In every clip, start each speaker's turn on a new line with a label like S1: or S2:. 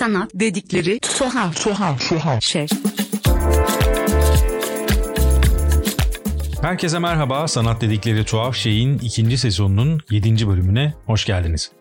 S1: Sanat dedikleri tuhaf tuhaf tuhaf şey.
S2: Herkese merhaba. Sanat dedikleri tuhaf şeyin ikinci sezonunun 7. bölümüne hoş geldiniz.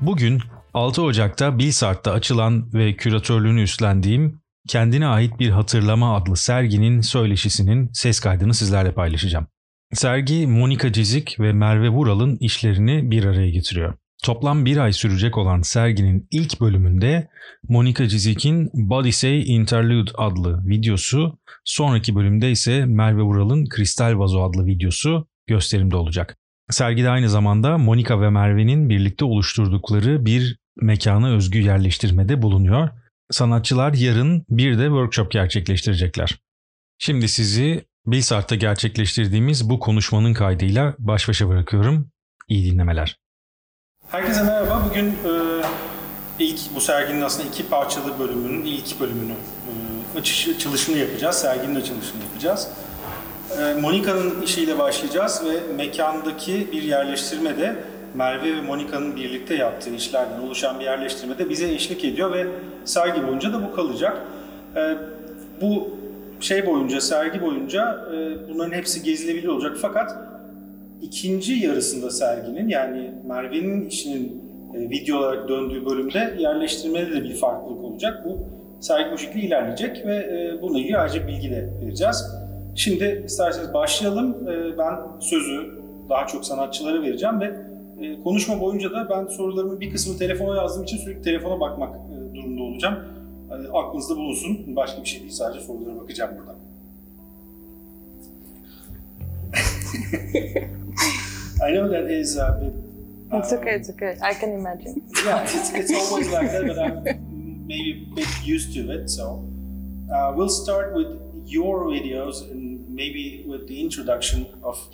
S2: Bugün 6 Ocak'ta Bilsart'ta açılan ve küratörlüğünü üstlendiğim Kendine ait bir hatırlama adlı serginin söyleşisinin ses kaydını sizlerle paylaşacağım. Sergi Monika Cizik ve Merve Vural'ın işlerini bir araya getiriyor. Toplam bir ay sürecek olan serginin ilk bölümünde Monika Cizik'in Body Say Interlude adlı videosu, sonraki bölümde ise Merve Vural'ın Kristal Vazo adlı videosu gösterimde olacak. Sergide aynı zamanda Monika ve Merve'nin birlikte oluşturdukları bir mekana özgü yerleştirmede bulunuyor. Sanatçılar yarın bir de workshop gerçekleştirecekler. Şimdi sizi Bilsart'ta gerçekleştirdiğimiz bu konuşmanın kaydıyla baş başa bırakıyorum. İyi dinlemeler.
S3: Herkese merhaba. Bugün e, ilk bu serginin aslında iki parçalı bölümünün ilk bölümünü e, açış, açılışını yapacağız. Serginin açılışını yapacağız. E, Monika'nın işiyle başlayacağız ve mekandaki bir yerleştirmede Merve ve Monika'nın birlikte yaptığı işlerden oluşan bir yerleştirmede bize eşlik ediyor ve sergi boyunca da bu kalacak. E, bu şey boyunca, sergi boyunca e, bunların hepsi gezilebilir olacak fakat ikinci yarısında serginin yani Merve'nin işinin e, video olarak döndüğü bölümde yerleştirmede de bir farklılık olacak. Bu sergi bu şekilde ilerleyecek ve e, bununla ilgili ayrıca bilgi de vereceğiz. Şimdi isterseniz başlayalım. E, ben sözü daha çok sanatçılara vereceğim ve e, konuşma boyunca da ben sorularımı bir kısmını telefona yazdığım için sürekli telefona bakmak e, durumunda olacağım. Aklınızda bulunsun. Başka bir şey değil. Sadece sorulara bakacağım burada. I know that is a bit.
S4: It's
S3: um,
S4: okay, it's okay. I can imagine.
S3: yeah, it's, it's always like that, but I'm maybe a bit used to it. So uh, we'll start with your videos and maybe with the introduction of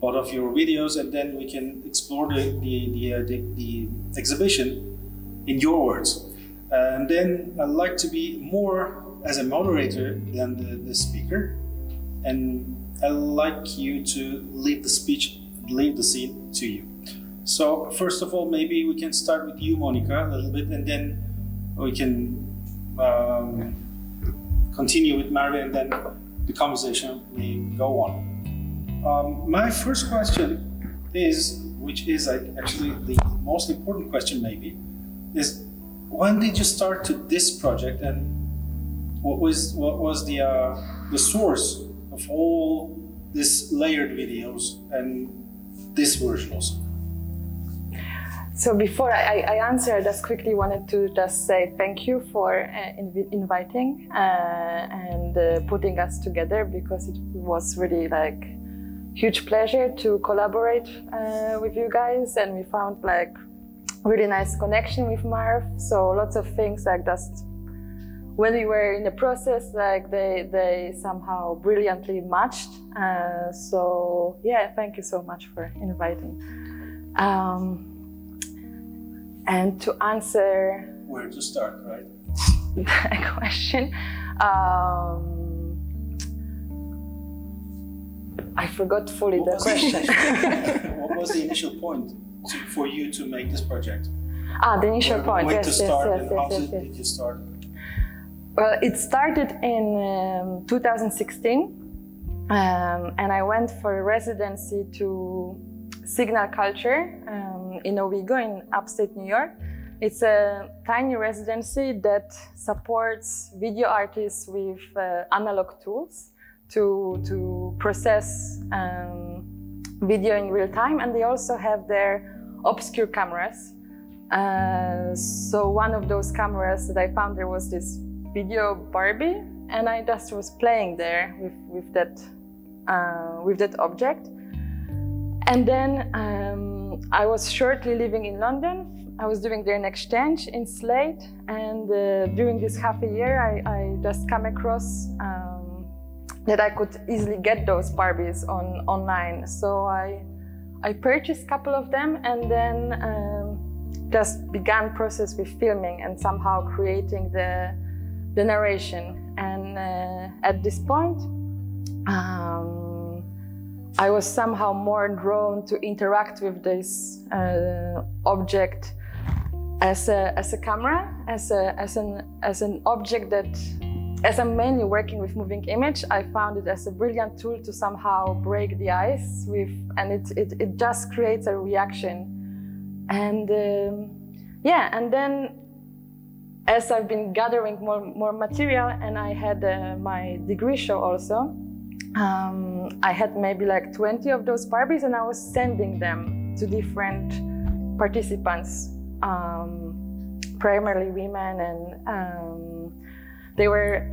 S3: both of your videos, and then we can explore the the the, uh, the, the exhibition in your words. And then I'd like to be more as a moderator than the, the speaker, and I'd like you to leave the speech, leave the scene to you. So first of all, maybe we can start with you, Monica, a little bit, and then we can um, continue with Mary, and then the conversation may go on. Um, my first question is, which is actually the most important question, maybe, is when did you start to this project, and what was what was the uh, the source of all these layered videos and this version also?
S4: So before I, I answer, I just quickly wanted to just say thank you for uh, invi- inviting uh, and uh, putting us together because it was really like huge pleasure to collaborate uh, with you guys and we found like really nice connection with Marv. So lots of things like just when we were in the process, like they they somehow brilliantly matched. Uh, so yeah, thank you so much for inviting. Um, and to answer
S3: Where to start, right?
S4: that question, um, I forgot fully the
S3: What was
S4: question.
S3: what was the initial point to, for you to make this project?
S4: ah, the initial
S3: Where-
S4: point.
S3: When
S4: yes,
S3: to
S4: yes,
S3: start
S4: yes,
S3: and
S4: yes,
S3: how
S4: yes,
S3: did,
S4: yes.
S3: did you start?
S4: Well, it started in um, 2016, um, and I went for a residency to Signal Culture um, in Owego in upstate New York. It's a tiny residency that supports video artists with uh, analog tools to, to process um, video in real time, and they also have their obscure cameras. Uh, so one of those cameras that I found there was this video Barbie, and I just was playing there with with that uh, with that object. And then um, I was shortly living in London. I was doing there an exchange in Slade, and uh, during this half a year, I, I just come across um, that I could easily get those Barbies on online. So I I purchased a couple of them, and then. Um, just began process with filming and somehow creating the the narration. And uh, at this point, um, I was somehow more drawn to interact with this uh, object as a as a camera, as a as an as an object that as I'm mainly working with moving image, I found it as a brilliant tool to somehow break the ice with, and it it, it just creates a reaction, and um, yeah, and then as I've been gathering more more material, and I had uh, my degree show also. Um, I had maybe like 20 of those Barbies, and I was sending them to different participants, um, primarily women, and um, they were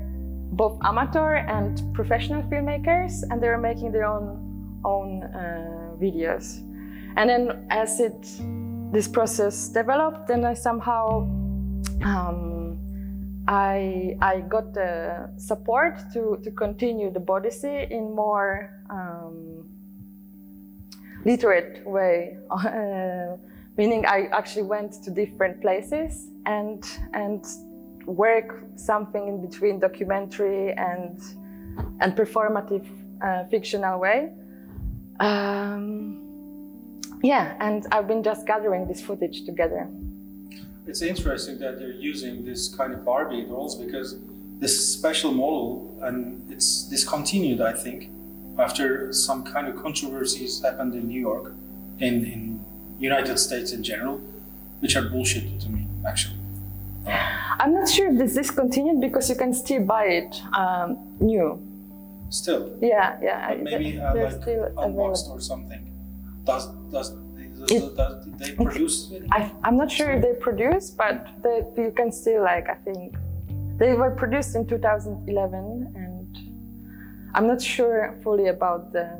S4: both amateur and professional filmmakers, and they were making their own own uh, videos. And then as it this process developed, then I somehow um, I I got the support to to continue the Bodyssey in more um, literate way. Uh, meaning I actually went to different places and and work something in between documentary and and performative uh, fictional way. Um, yeah, and I've been just gathering this footage together.
S3: It's interesting that they're using this kind of Barbie dolls because this special model and it's discontinued, I think, after some kind of controversies happened in New York, in in United States in general, which are bullshit to me, actually.
S4: I'm not sure if this discontinued because you can still buy it um, new.
S3: Still,
S4: Yeah, yeah.
S3: but maybe uh, like
S4: still
S3: unboxed
S4: available.
S3: or something. Does, does,
S4: It-
S3: does they produce it?
S4: I, I'm not sure if they produce, but they, you can still like I think they were produced in 2011, and I'm not sure fully about the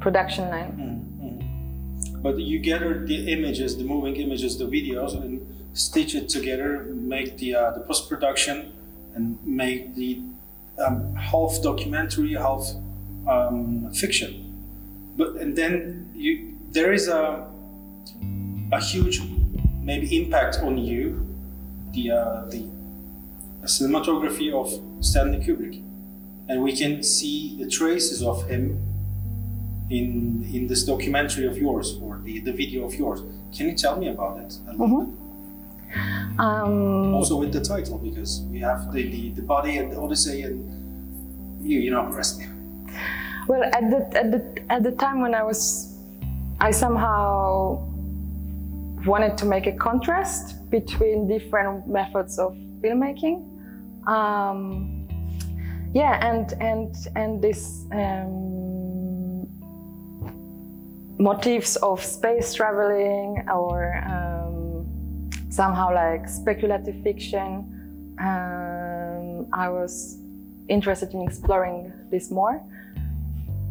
S4: production line.
S3: Mm, mm. But you gather the images, the moving images, the videos, and stitch it together, make the uh, the post production, and make the um, half documentary, half um, fiction. But and then you there is a a huge maybe impact on you, the uh, the cinematography of Stanley Kubrick, and we can see the traces of him in in this documentary of yours or the, the video of yours. Can you tell me about it? a little bit?
S4: Um,
S3: Also with the title because we have the, the, the body and the Odyssey and you you know rest.
S4: Well, at the, at the at the time when I was, I somehow wanted to make a contrast between different methods of filmmaking. Um, yeah, and and and this um, motifs of space traveling or um, somehow like speculative fiction. Um, I was interested in exploring this more.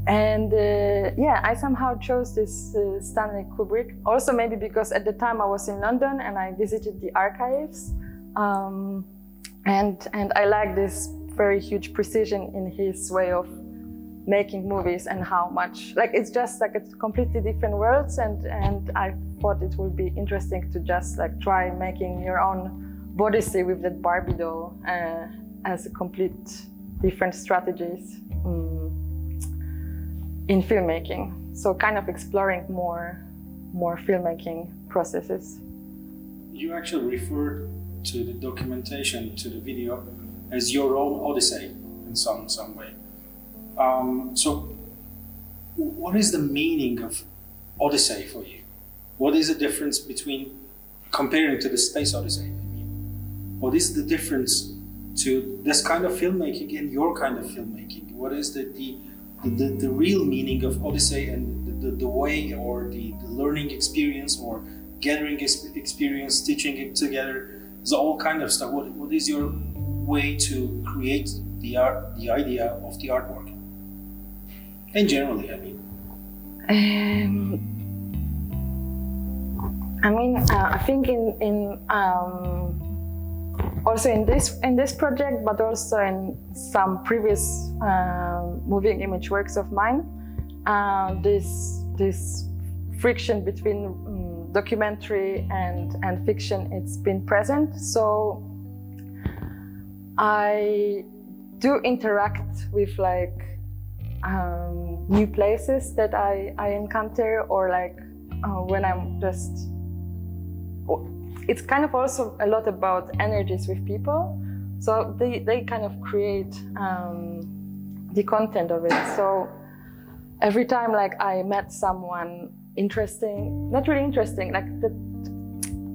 S4: And uh, yeah, I somehow chose this uh, Stanley Kubrick. Also, maybe because at the time I was in London and I visited the archives, um, and and I like this very huge precision in his way of making movies and how much like it's just like it's completely different worlds. And and I thought it would be interesting to just like try making your own Bodyssey with that Barbie doll uh, as a complete different strategies. Mm in filmmaking. So kind of exploring more more filmmaking processes.
S3: You actually referred to the documentation to the video as your own Odyssey in some some way. Um, so, what is the meaning of Odyssey for you? What is the difference between comparing to the Space Odyssey? I mean, what is the difference to this kind of filmmaking and your kind of filmmaking? What is the the, the, the real meaning of Odyssey and the, the, the way or the, the learning experience or gathering experience, teaching it together? There's all kind of stuff. What, what is your way to create the art, the idea of the artwork? And generally, I mean.
S4: Um, I mean, uh, I think in in um, also in this in this project, but also in some previous um moving image works of mine, uh, this this friction between um, documentary and and fiction it's been present. So I do interact with like um, new places that I, I encounter or like uh, when I'm just it's kind of also a lot about energies with people. So they, they kind of create um, the content of it. So every time like I met someone interesting, not really interesting, like the,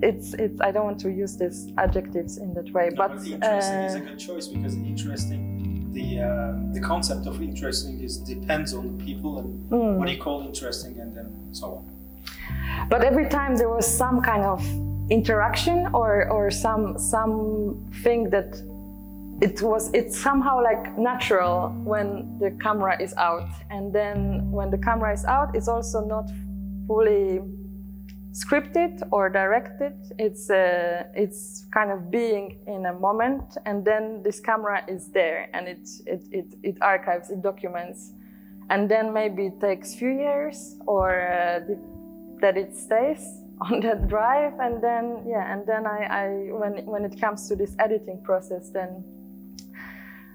S4: it's it's I don't want to use these adjectives in that way,
S3: No,
S4: but,
S3: interesting
S4: uh,
S3: is a good choice because interesting, the uh, the concept of interesting is depends on the people and
S4: Mm.
S3: what you call interesting, and then so on.
S4: but every time there was some kind of interaction or or some something that it was it's somehow like natural when the camera is out. And then when the camera is out it's also not fully scripted or directed. It's uh, it's kind of being in a moment and then this camera is there and it it, it, it archives it documents. And then maybe it takes few years or uh, that it stays on that drive and then yeah and then I, I when when it comes to this editing process then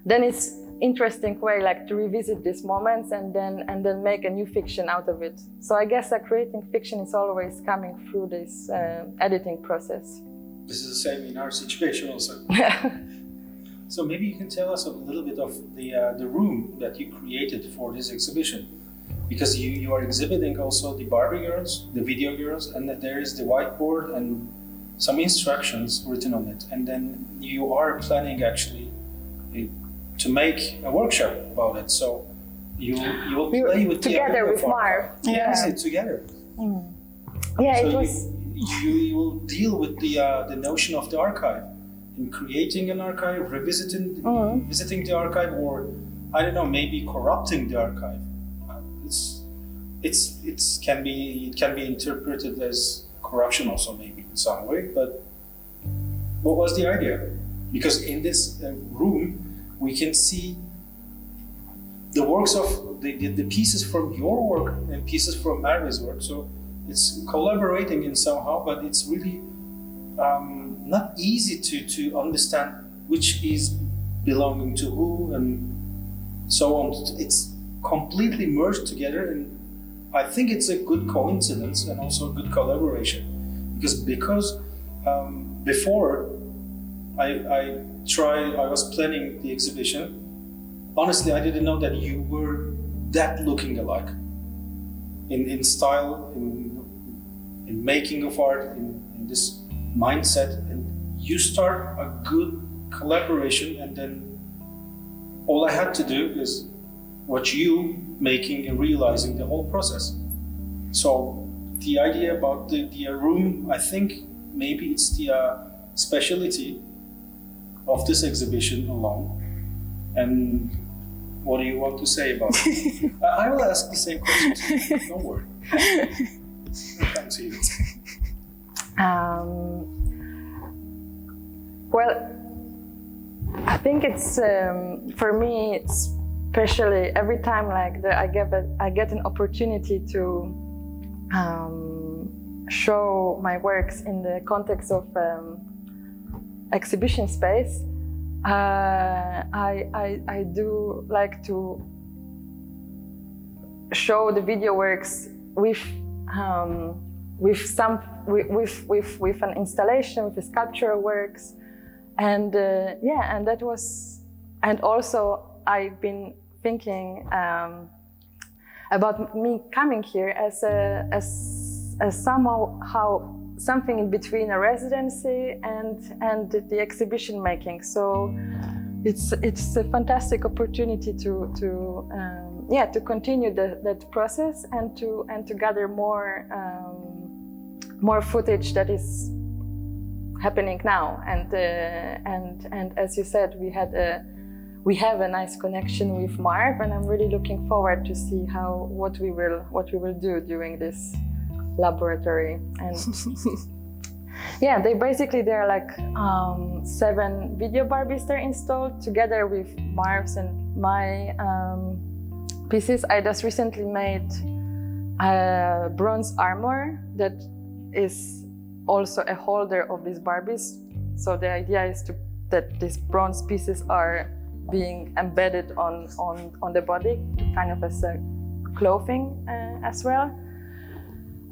S4: then it's interesting way like to revisit these moments and then and then make a new fiction out of it. So i guess that creating fiction is always coming through this uh, editing process.
S3: This is the same in our situation also. So maybe you can tell us a little bit of the uh, the room that you created for this exhibition, because you, you are exhibiting also the Barbie girls, the video girls, and that there is the whiteboard and some instructions written on it, and then you are planning actually uh, to make a workshop about it. So you you will play with the
S4: together with
S3: of our-
S4: Marv.
S3: Yes,
S4: Yeah.
S3: it's together.
S4: yeah
S3: So
S4: it was
S3: you, you will deal with the uh, the notion of the archive in creating an archive, revisiting
S4: Mhm.
S3: visiting the archive, or I don't know, maybe corrupting the archive. It's it's it's can be it can be interpreted as corruption also maybe in some way. But what was the idea? Because in this uh, room we can see the works of the, the, the pieces from your work and pieces from Marve's work. So it's collaborating in somehow, but it's really um, not easy to, to understand which is belonging to who and so on. It's completely merged together, and I think it's a good coincidence and also a good collaboration because because um, before I, I tried, I was planning the exhibition. Honestly, I didn't know that you were that looking alike in, in style, in, in making of art, in, in this mindset. And you start a good collaboration, and then all I had to do is watch you making and realizing the whole process. So the idea about the, the room, I think maybe it's the uh, speciality of this exhibition alone. And what do you want to say about it? I I will ask the same question. Don't worry. Come to you.
S4: Um, well, I think it's um, for me, especially every time like the, I get a, I get an opportunity to um, show my works in the context of um, exhibition space. Uh, I, I I do like to show the video works with um, with some with, with with an installation with sculptural works and uh, yeah and that was and also i've been thinking um, about me coming here as a as, as somehow how something in between a residency and and the exhibition making. So it's it's a fantastic opportunity to to um, yeah to continue the, that process and to and to gather more um, more footage that is happening now. And uh, and and as you said we had a we have a nice connection with Marv and I'm really looking forward to see how what we will what we will do during this laboratory. And yeah they basically they're like um, seven video barbies they're installed together with marv's and my um, pieces. I just recently made a bronze armor that is also a holder of these barbies. So the idea is to that these bronze pieces are being embedded on on on the body kind of as a clothing uh, as well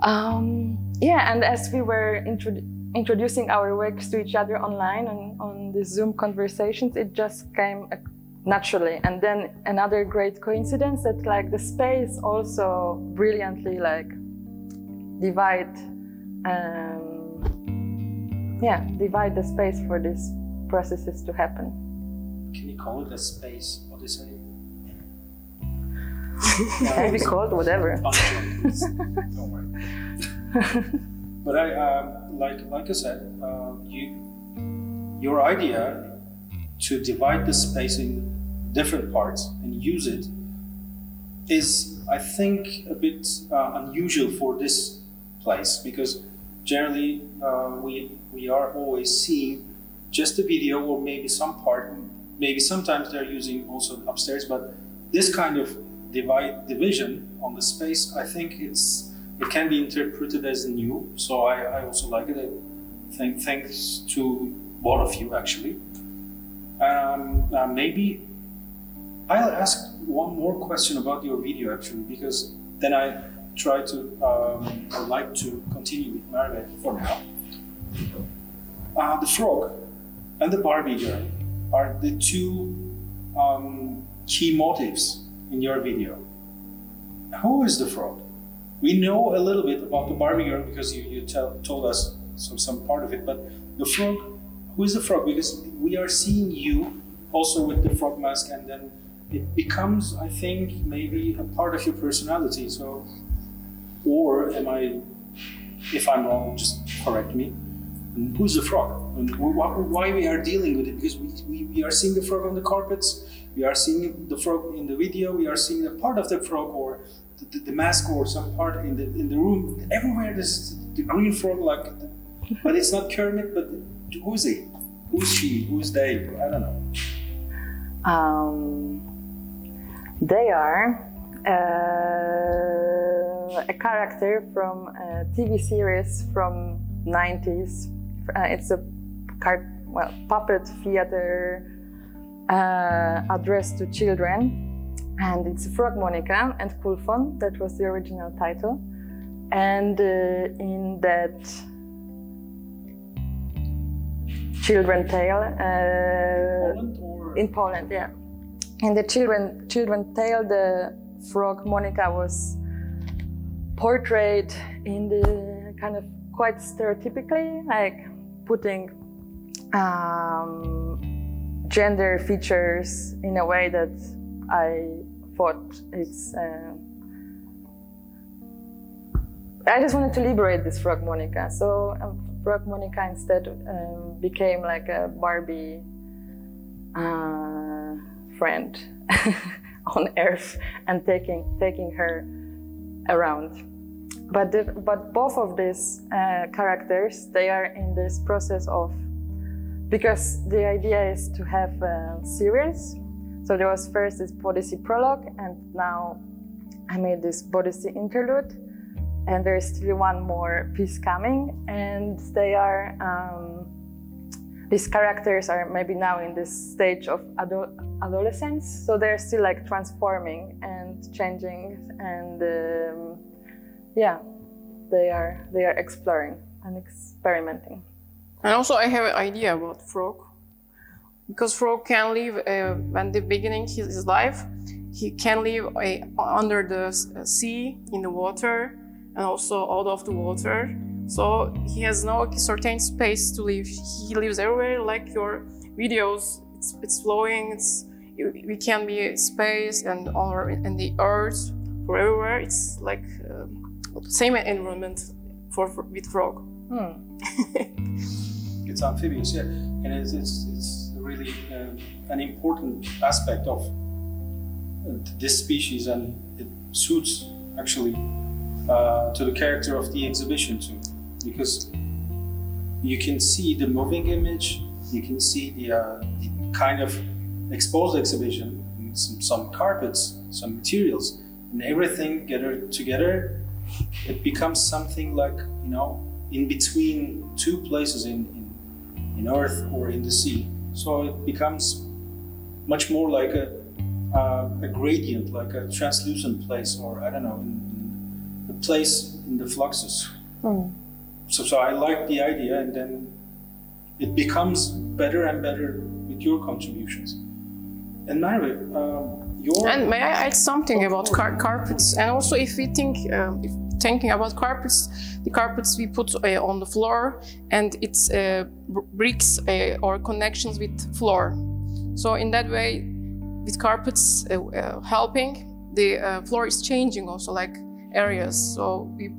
S4: um, yeah, and as we were introdu- introducing our works to each other online and on the Zoom conversations, it just came uh, naturally. And then another great coincidence that like the space also brilliantly like divide, um, yeah, divide the space for these processes to happen.
S3: Can you call it a space? What is it?
S4: Can be called whatever.
S3: Don't worry. but I, um, like, like I said, uh, you, your idea to divide the space in different parts and use it is, I think, a bit uh, unusual for this place because generally uh, we we are always seeing just a video or maybe some part. Maybe sometimes they're using also upstairs, but this kind of divide division on the space, I think it's it can be interpreted as new. So I, I also like it. Thank, thanks to both of you actually. Um, uh, maybe I'll ask one more question about your video actually because then I try to um, I like to continue with Merve for now. Uh, the frog and the Barbie girl are the two um, key motives in your video. Who is the frog? We know a little bit about the Barbie girl because you, you tell, told us some, some part of it, but the frog, who is the frog? Because we are seeing you also with the frog mask, and then it becomes, I think, maybe a part of your personality. So, or am I, if I'm wrong, just correct me. Who's the frog? Why we are dealing with it? Because we, we, we are seeing the frog on the carpets, we are seeing the frog in the video, we are seeing a part of the frog or the, the, mask or some part in the in the room. Everywhere there's the green frog, like, but it's not Kermit. But who's he? Who's she? Who's they? I don't know.
S4: Um, they are uh, a character from a TV series from 90s. Uh, it's a cart, well puppet theater uh, addressed to children and it's Frog Monica and Kulfon. That was the original title. And uh, in that children tale, uh,
S3: Poland
S4: in Poland, yeah. In the children children tale, the frog Monica was portrayed in the kind of quite stereotypically, like putting um, gender features in a way that I thought it's. Uh, I just wanted to liberate this frog Monica. So um, frog Monica instead um, became like a Barbie uh, friend on Earth and taking taking her around. But the, but both of these uh, characters they are in this process of because the idea is to have a series so there was first this Bodyssey prologue, and now I made this Bodyssey interlude. And there is still one more piece coming, and they are um, these characters are maybe now in this stage of ado- adolescence, so they're still like transforming and changing, and um, yeah, they are they are exploring and experimenting.
S5: And also, I have an idea about frog. Because frog can live uh, when the beginning his, his life he can live uh, under the uh, sea in the water and also out of the water. So he has no certain space to live. He lives everywhere like your videos. It's, it's flowing it's we can be space and or in the earth for everywhere. It's like uh, same environment for, for with frog.
S4: Hmm.
S3: it's amphibious yeah and it's, it's, it's really uh, an important aspect of uh, this species, and it suits actually uh, to the character of the exhibition too, because you can see the moving image, you can see the, uh, the kind of exposed exhibition, some, some carpets, some materials, and everything gathered together. It becomes something like you know in between two places in, in, earth or in the sea so it becomes much more like a, uh, a gradient, like a translucent place, or I don't know, in, in a place in the fluxus.
S4: Mm.
S3: so, so I like the idea, and then it becomes better and better with your contributions. And Mary, um, your
S5: And may I add something about car- carpets? And also, if we think, uh, if thinking about carpets, the carpets we put uh, on the floor, and it's uh, br- bricks uh, or connections with floor. So in that way, with carpets uh, uh, helping, the uh, floor is changing also like areas. So we,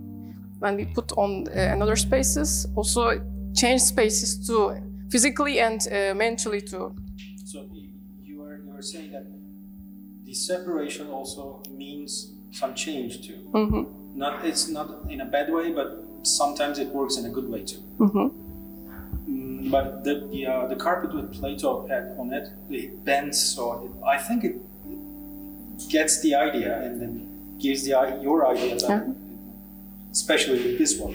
S5: when we put on uh, another spaces, also change spaces to physically and uh, mentally too.
S3: So you are you are saying that the separation also means some change too.
S5: Mhm.
S3: Not it's not in a bad way, but sometimes it works in a good way too.
S5: Mhm.
S3: Mm, but the the, uh, the carpet with Plato had on it, it bends, so it, I think it gets the idea and then gives the your idea better, especially with this one.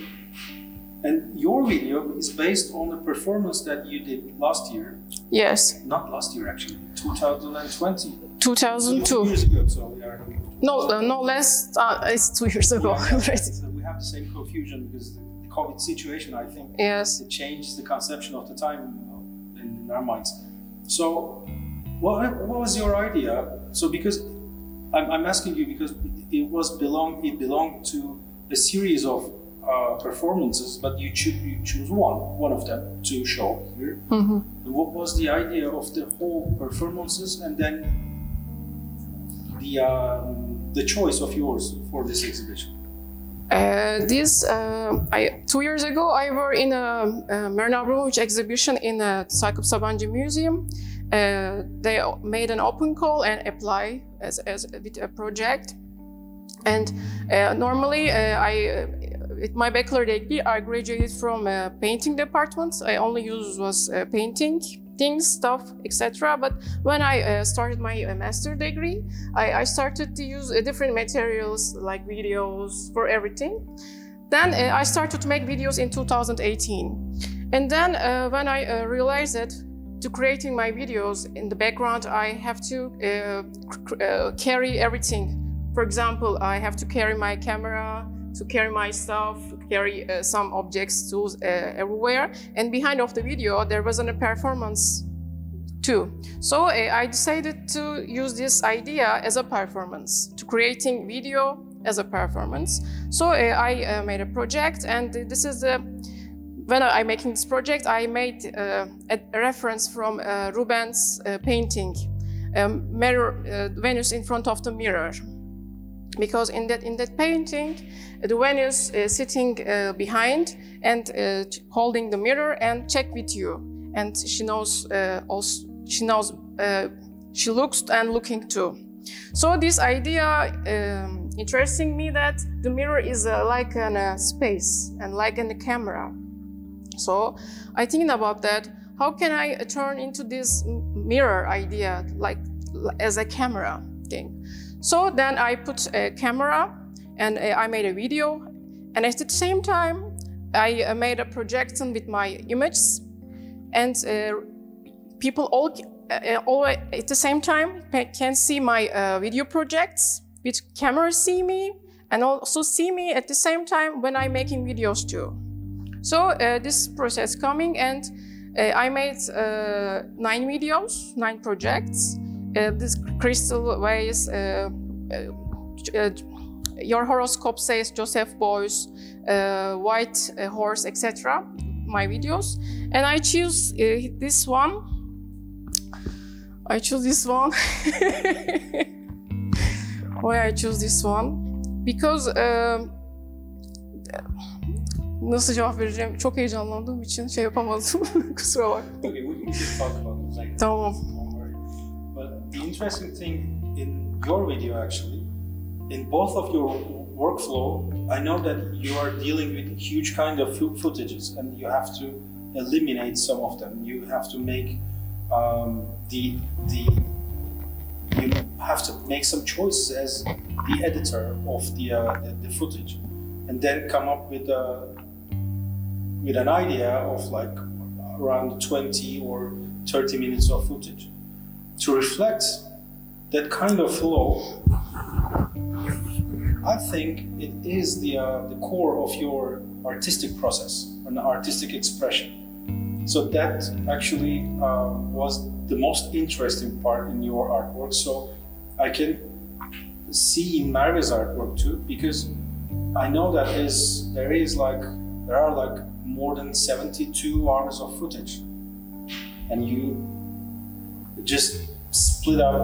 S3: And your video is based on a performance that you did last year
S5: Yes,
S3: not last year actually, 2020.
S5: 2002.
S3: Two years ago, so we are.
S5: No, uh, no less. Uh, it's two years ago.
S3: Yeah, yeah,
S5: right.
S3: so we have the same confusion because the COVID situation, I think,
S5: Yes.
S3: it changed the conception of the time in, in our minds. So, what, what was your idea? So, because I'm, I'm asking you because it was belong it belonged to a series of uh, performances, but you choose you choose one one of them to show here.
S5: Mhm.
S3: What was the idea of the whole performances, and then the um, the choice of yours for this exhibition?
S5: Uh, this uh, I two years ago I were in a, a Marina Abramovich exhibition in the Sakıp Sabancı Museum. Uh, they made an open call and apply as, as with a project. And uh, normally uh, I, uh, with my bachelor degree, I graduated from painting department. I only use was uh, painting things, stuff, etc. But when I uh, started my uh, master degree, I, I started to use uh, different materials like videos for everything. Then uh, I started to make videos in 2018. And then uh, when I uh, realized that to creating my videos in the background, I have to carry everything. For example, I have to carry my camera, to carry my stuff, carry uh, some objects, tools uh, everywhere. And behind of the video, there wasn't a performance too. So uh, I decided to use this idea as a performance, to creating video as a performance. So uh, I uh, made a project, and this is the when I'm making this project, I made uh, a reference from Rubens' painting, um, mirror, Venus in front of the mirror because in that in that painting the Venus is sitting uh, behind and uh, holding the mirror and check with you. And she knows uh, also she knows uh, she looks and looking too. So this idea um, interesting me that the mirror is uh, like a uh, space and like a camera. So i thinking about that how can i uh, turn into this mirror idea like as a camera thing so then I put a camera and uh, I made a video. And at the same time, I uh, made a projection with my images. And uh, people all, uh, all at the same time can see my uh, video projects with camera see me and also see me at the same time when I'm making videos too. So uh, this process coming and uh, I made uh, nine videos, nine projects. This crystal ways. Uh, uh, uh, your horoscope says Joseph Boys, uh, White uh, Horse, etc. My videos, and I choose uh, this one. I choose this one. Why I choose this one? Because um, nasıl cevap vereceğim çok heyecanlandığım için şey yapamadım. Kusura bak.
S3: Okay, the interesting thing in your video, actually, in both of your workflow, I know that you are dealing with huge kind of footages, and you have to eliminate some of them. You have to make um, the the you have to make some choices as the editor of the uh, the, the footage, and then come up with a with an idea of like around 20 or 30 minutes of footage to reflect that kind of flow i think it is the, uh, the core of your artistic process, and artistic expression. So that actually uh, was the most interesting part in your artwork. So I can see in Marga's artwork too, because I know that is there is like there are like more than 72 hours of footage, and you just split up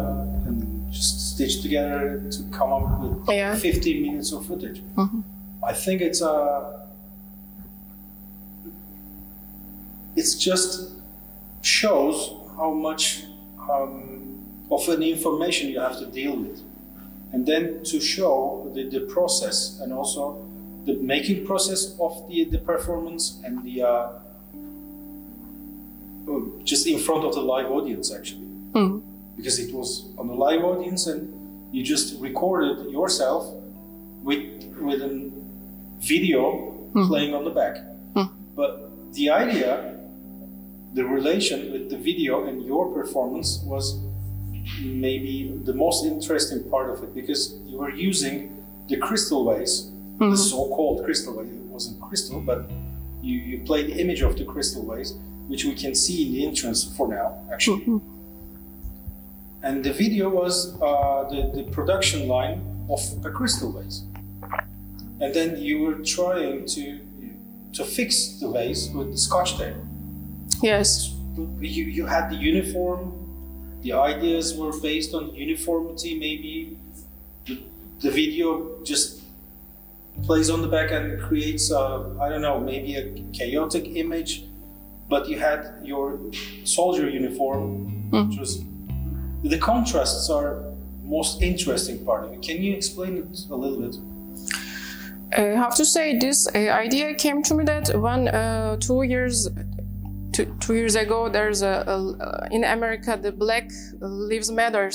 S3: and just stitch together to come up with
S5: Yeah.
S3: 15 minutes of footage.
S5: Mhm.
S3: I think it's a. It's just shows how much um, of an information you have to deal with, and then to show the, the process and also the making process of the, the performance and the uh, oh, just in front of the live audience actually
S5: Mhm.
S3: Because it was on the live audience and you just recorded yourself with with a video hmm. playing on the back. Hmm. But the idea, the relation with the video and your performance was maybe the most interesting part of it because you were using the crystal vase, the hmm. so-called crystal vase. It wasn't crystal, but you, you played the image of the crystal vase, which we can see in the entrance for now, actually. And the video was uh, the, the production line of a crystal vase. And then you were trying to to fix the vase with the scotch tape.
S5: Yes.
S3: You, you had the uniform, the ideas were based on uniformity, maybe. The, the video just plays on the back and creates, a, I don't know, maybe a chaotic image. But you had your soldier uniform, which was the contrasts are most interesting part of it. Can you explain it a little bit?
S5: I have to say this uh, idea came to me that when uh, two years two, two years ago there's a, a uh, in America the Black Lives Matter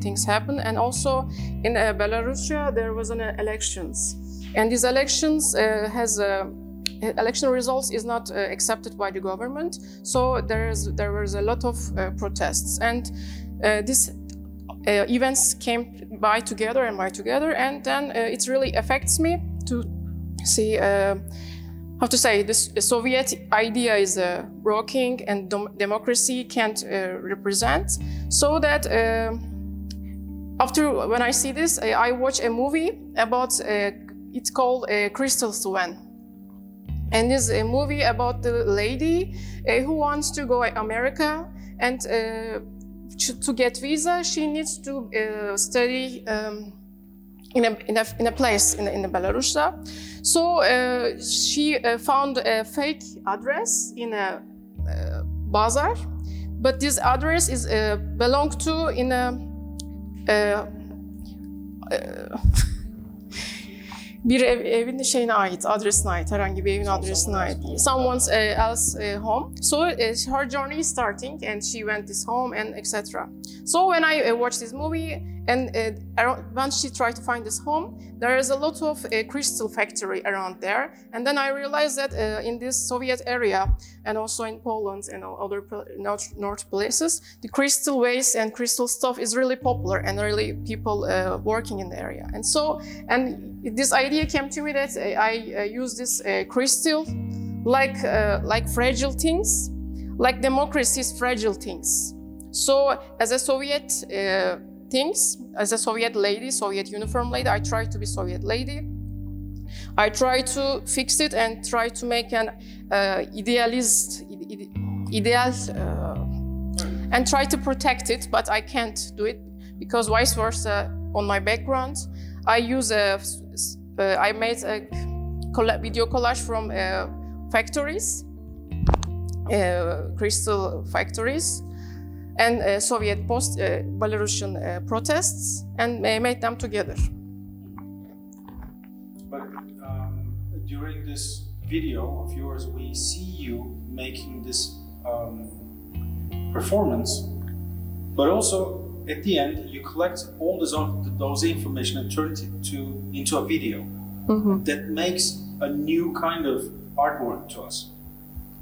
S5: things happen and also in uh, Belarusia there was an uh, elections and these elections uh, has a election results is not uh, accepted by the government so there is there was a lot of uh, protests and uh, this uh, events came by together and by together and then uh, it really affects me to see how to say this soviet idea is uh, and democracy can't uh, represent. So that uh, after when i see this I, I watch a movie about uh, it's called crystal swan. And this is a movie about the lady who wants to go to america and to, get visa she needs to uh, study um, in, a, in, a, in a place in, in Belarus. So uh, she uh, found a fake address in a uh, bazaar, but this address is uh, belonged to in a uh, bir ev, evin şeyine ait, adresine ait, herhangi bir evin adresine ait. Someone's uh, else uh, home. So uh, her journey is starting, and she went this home, and etc. So when I uh, watched this movie, and uh, around, when she tried to find this home, there is a lot of uh, crystal factory around there. And then I realized that uh, in this Soviet area, and also in Poland and other north, north places, the crystal waste and crystal stuff is really popular, and really people uh, working in the area. And so, and this idea came to me that uh, I uh, use this crystal like like fragile things, like democracy's fragile things. So, as a Soviet things, as a Soviet lady, Soviet uniform lady, I try to be Soviet lady. I try to fix it and try to make an uh, idealist, ide- ide- ideal, uh, and try to protect it, but I can't do it because vice versa. On my background, I use a, uh, I made a video collage from uh, factories, uh, crystal factories, and uh, Soviet post uh, Belarusian uh, protests, and made them together.
S3: But um, during this video of yours, we see you making this um, performance, but also at the end, you collect all those, those information and turn it to, into a video that makes a new kind of artwork to us.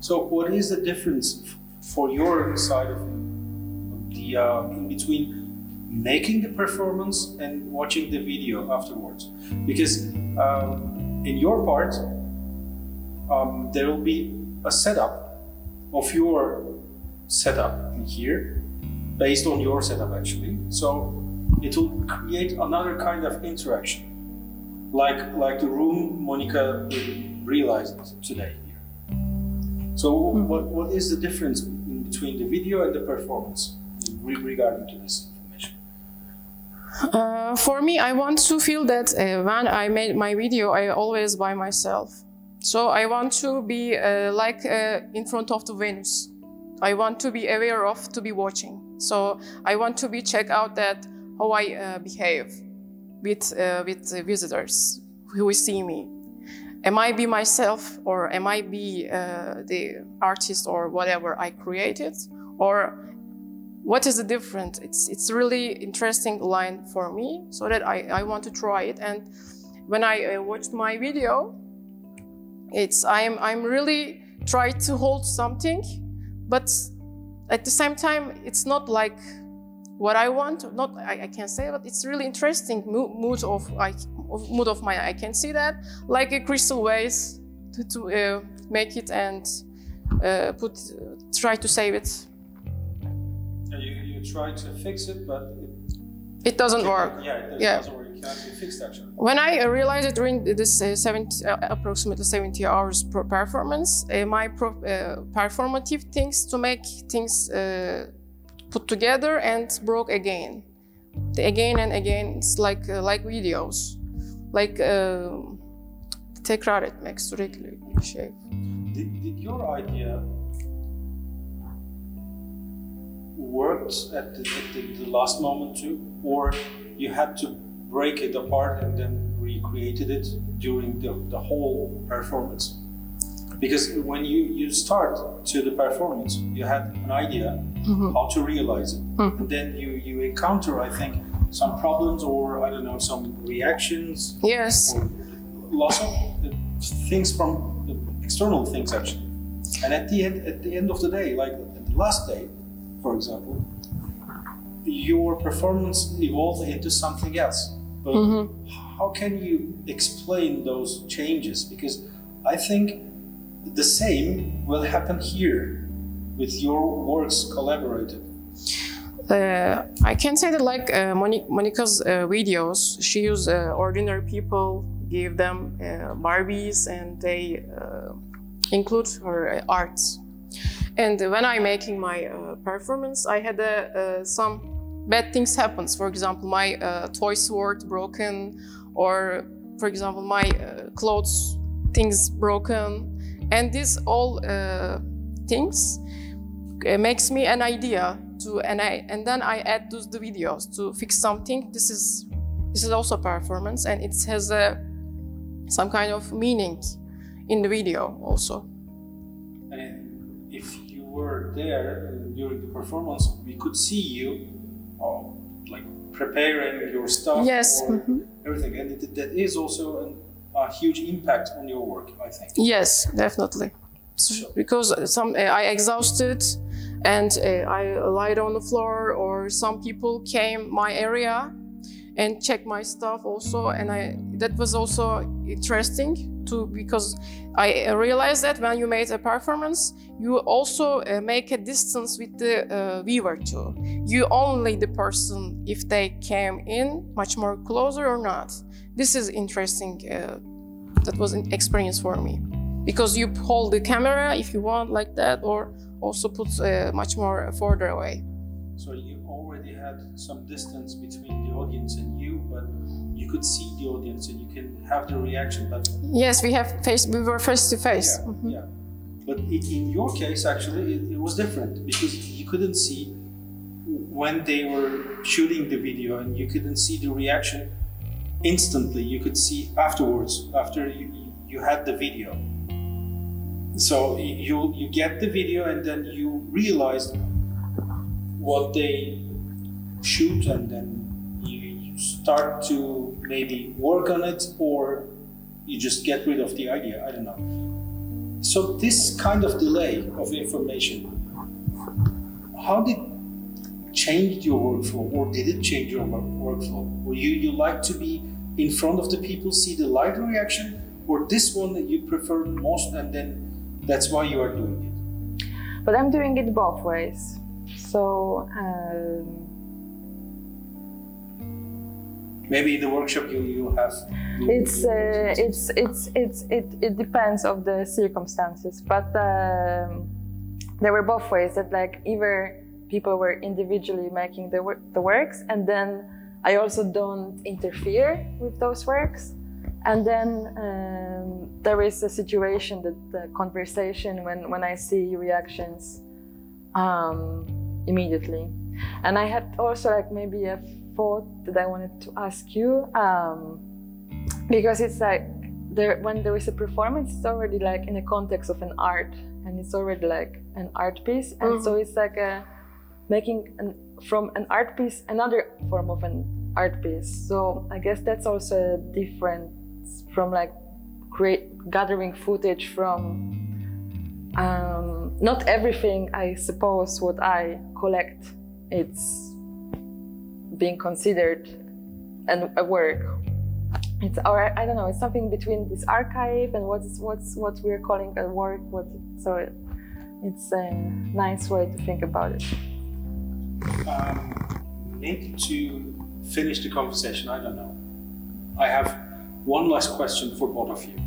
S3: So, what is the difference for your side of the uh, in between making the performance and watching the video afterwards? Because um, in your part, um, there will be a setup of your setup in here, based on your setup actually. So it will create another kind of interaction, like like the room Monica realized today. Here. So what, what is the difference in between the video and the performance regarding to this information?
S5: Uh, for me, I want to feel that uh, when I made my video, I always by myself. So I want to be uh, like uh, in front of the Venus. I want to be aware of, to be watching. So I want to be check out that how I uh, behave with uh, with the visitors who see me. Am I be myself, or am I be the artist or whatever I created, or what is the difference? It's it's really interesting line for me, so that I, I want to try it. And when I uh, watched my video, it's I'm I'm really try to hold something, but at the same time it's not like what I want. Not I, I can say, but it's really interesting mo- mood of like of mood of my I can see that like a crystal vase to, to uh, make it and uh, put try to save it.
S3: You, try to fix it, but it,
S5: It doesn't work.
S3: yeah, it
S5: Yeah.
S3: doesn't work. It can't be fixed actually.
S5: When I realized it during this uh, 70, uh, approximately 70 hours per performance, uh, my pro- uh, performative things to make things uh, put together and broke again. The again and again, it's like uh, like videos. Like tekrar etmek sürekli bir şey.
S3: Did, did your idea worked at the, at the, the last moment too, or you had to break it apart and then recreated it during the, the whole performance? Because when you, you start to the performance, you had an idea mm-hmm. how to realize it, mm. and then you, you encounter, I think, some problems or I don't know, some reactions
S5: Yes.
S3: or lots of things from external things actually. And at the end, at the end of the day, like at the last day, for example, your performance evolved into something else. But how can you explain those changes? Because I think the same will happen here with your works collaborated.
S5: Uh, I can say that like uh, Moni- Monika's uh, videos, she used uh, ordinary people, gave them uh, Barbies, and they uh, include her uh, art. And when I'm making my uh, performance, I had uh, uh, some bad things happens. For example, my uh, toy sword broken, or for example, my uh, clothes things broken, and these all things makes me an idea to and I and then I add those the videos to fix something. This is this is also performance and it has a some kind of meaning in the video also.
S3: And if you were there during the performance, we could see you, uh, like preparing your stuff
S5: Yes,
S3: or
S5: mhm.
S3: everything, and it, that is also an, a huge impact on your work, I think.
S5: Yes, definitely. So- because some uh, I exhausted and uh, I lied on the floor or some people came my area and check my stuff also and I that was also interesting too because I realized that when you made a performance you also uh, make a distance with the uh, viewer too. You only the person if they came in much more closer or not. This is interesting uh, that was an experience for me. Because you hold the camera if you want like that or also put uh, much more further away.
S3: So you had some distance between the audience and you, but you could see the audience and you can have the reaction. But
S5: yes we have face we were face to face
S3: yeah, mm-hmm. yeah. But i- in your case, actually, it, it was different because you couldn't see when they were shooting the video, and you couldn't see the reaction instantly. You could see afterwards, after you, you had the video. So you you get the video, and then you realize what they shoot, and then you, start to maybe work on it, or you just get rid of the idea. I don't know. So this kind of delay of information, how did change your workflow, or did it change your work- workflow? Or you you like to be in front of the people, see the live reaction, or this one that you prefer most, and then that's why you are doing it?
S4: But I'm doing it both ways. So. Um,
S3: Maybe the workshop you you have. you-
S4: it's uh, it's it's it's it, it depends of the circumstances but um, there were both ways that like either people were individually making the, wor- the works and then i also don't interfere with those works and then um, there is a situation that the conversation when when i see reactions um, immediately and i had also like maybe a thought that i wanted to ask you um, because it's like there when there is a performance it's already like in the context of an art and it's already like an art piece. And so it's like a making an, from an art piece another form of an art piece. So i guess that's also a difference from like create gathering footage from um, not everything i suppose what i collect. It's being considered an, a work it's or I don't know. It's something between this archive and what's what's what we're calling a work. What so it, it's a nice way to think about it.
S3: um, maybe to finish the conversation, I don't know. I have one last question for both of you,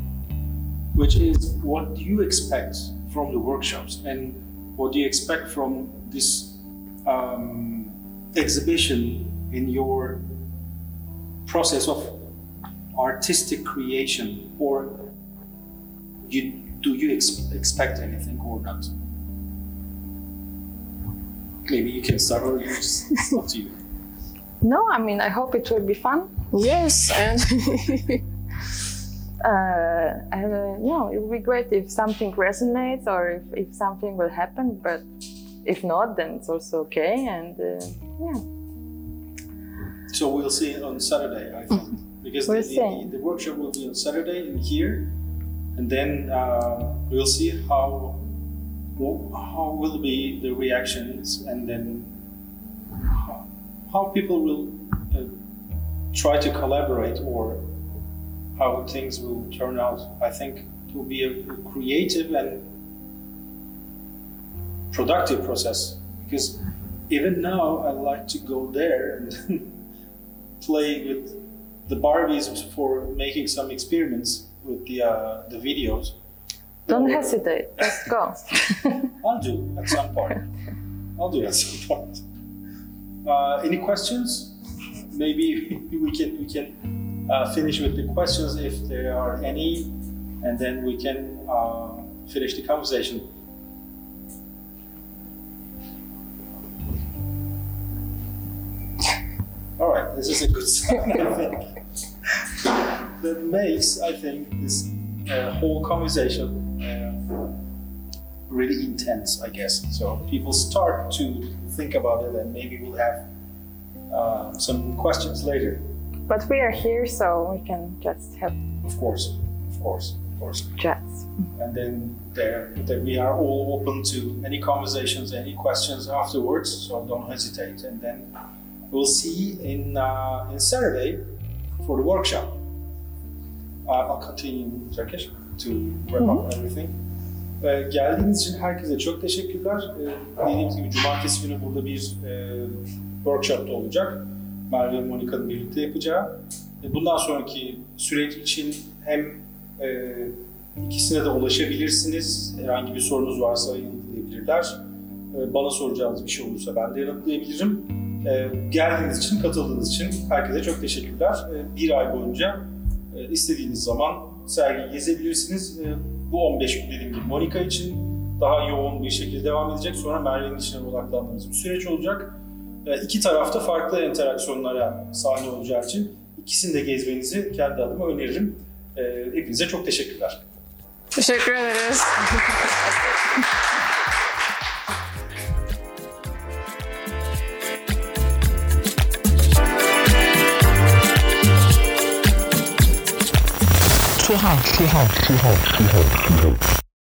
S3: which is what do you expect from the workshops and what do you expect from this um, exhibition in your process of artistic creation or you, do you ex- expect anything or not? Maybe you can start or you just, it's up to you.
S4: No, I mean I hope it will be fun.
S5: Yes, and
S4: Uh, and uh, no, it would be great if something resonates or if, if something will happen. But if not, then it's also okay. And uh, yeah,
S3: So we'll see it on Saturday, I think, because the,
S4: We'll
S3: the,
S4: see.
S3: the workshop will be on Saturday in here, and then uh, we'll see how how will be the reactions, and then how, how people will uh, try to collaborate or how things will turn out. I think it will be a creative and productive process because even now I like to go there and play with the Barbies for making some experiments with the uh, the videos.
S4: don't
S3: Or-
S4: hesitate. Let's go.
S3: I'll do at some point. I'll do at some point. Uh, any questions? Maybe we can we can uh, finish with the questions if there are any, and then we can uh, finish the conversation. This is a good sign, I think. that makes, I think, this uh, whole conversation uh, really intense, I guess. So people start to think about it, and maybe we'll have uh, some questions later.
S4: but we are here, so we can just have
S3: Of course, of course, of course.
S4: chats.
S3: And then there, there we are all open to any conversations, any questions afterwards. So don't hesitate. And then we'll see in uh, in Saturday for the workshop. Uh, I'll continue in Turkish to wrap up everything. Ee, geldiğiniz için herkese çok teşekkürler. Ee, dediğimiz gibi cumartesi günü burada bir e, workshop da olacak. Merve ve Monika'nın birlikte yapacağı. E, bundan sonraki süreç için hem e, ikisine de ulaşabilirsiniz. Herhangi bir sorunuz varsa yanıtlayabilirler. E, bana soracağınız bir şey olursa ben de yanıtlayabilirim. E, geldiğiniz için, katıldığınız için herkese çok teşekkürler. E, bir ay boyunca e, istediğiniz zaman sergiyi gezebilirsiniz. E, bu 15 gün dediğim gibi Monika için daha yoğun bir şekilde devam edecek. Sonra Merve'nin içine odaklandığımız bir süreç olacak. E, iki tarafta farklı interaksiyonlara sahne olacağı için ikisini de gezmenizi kendi adıma öneririm. E, hepinize çok teşekkürler.
S5: teşekkür ederiz.
S1: 四号四号四号四号四号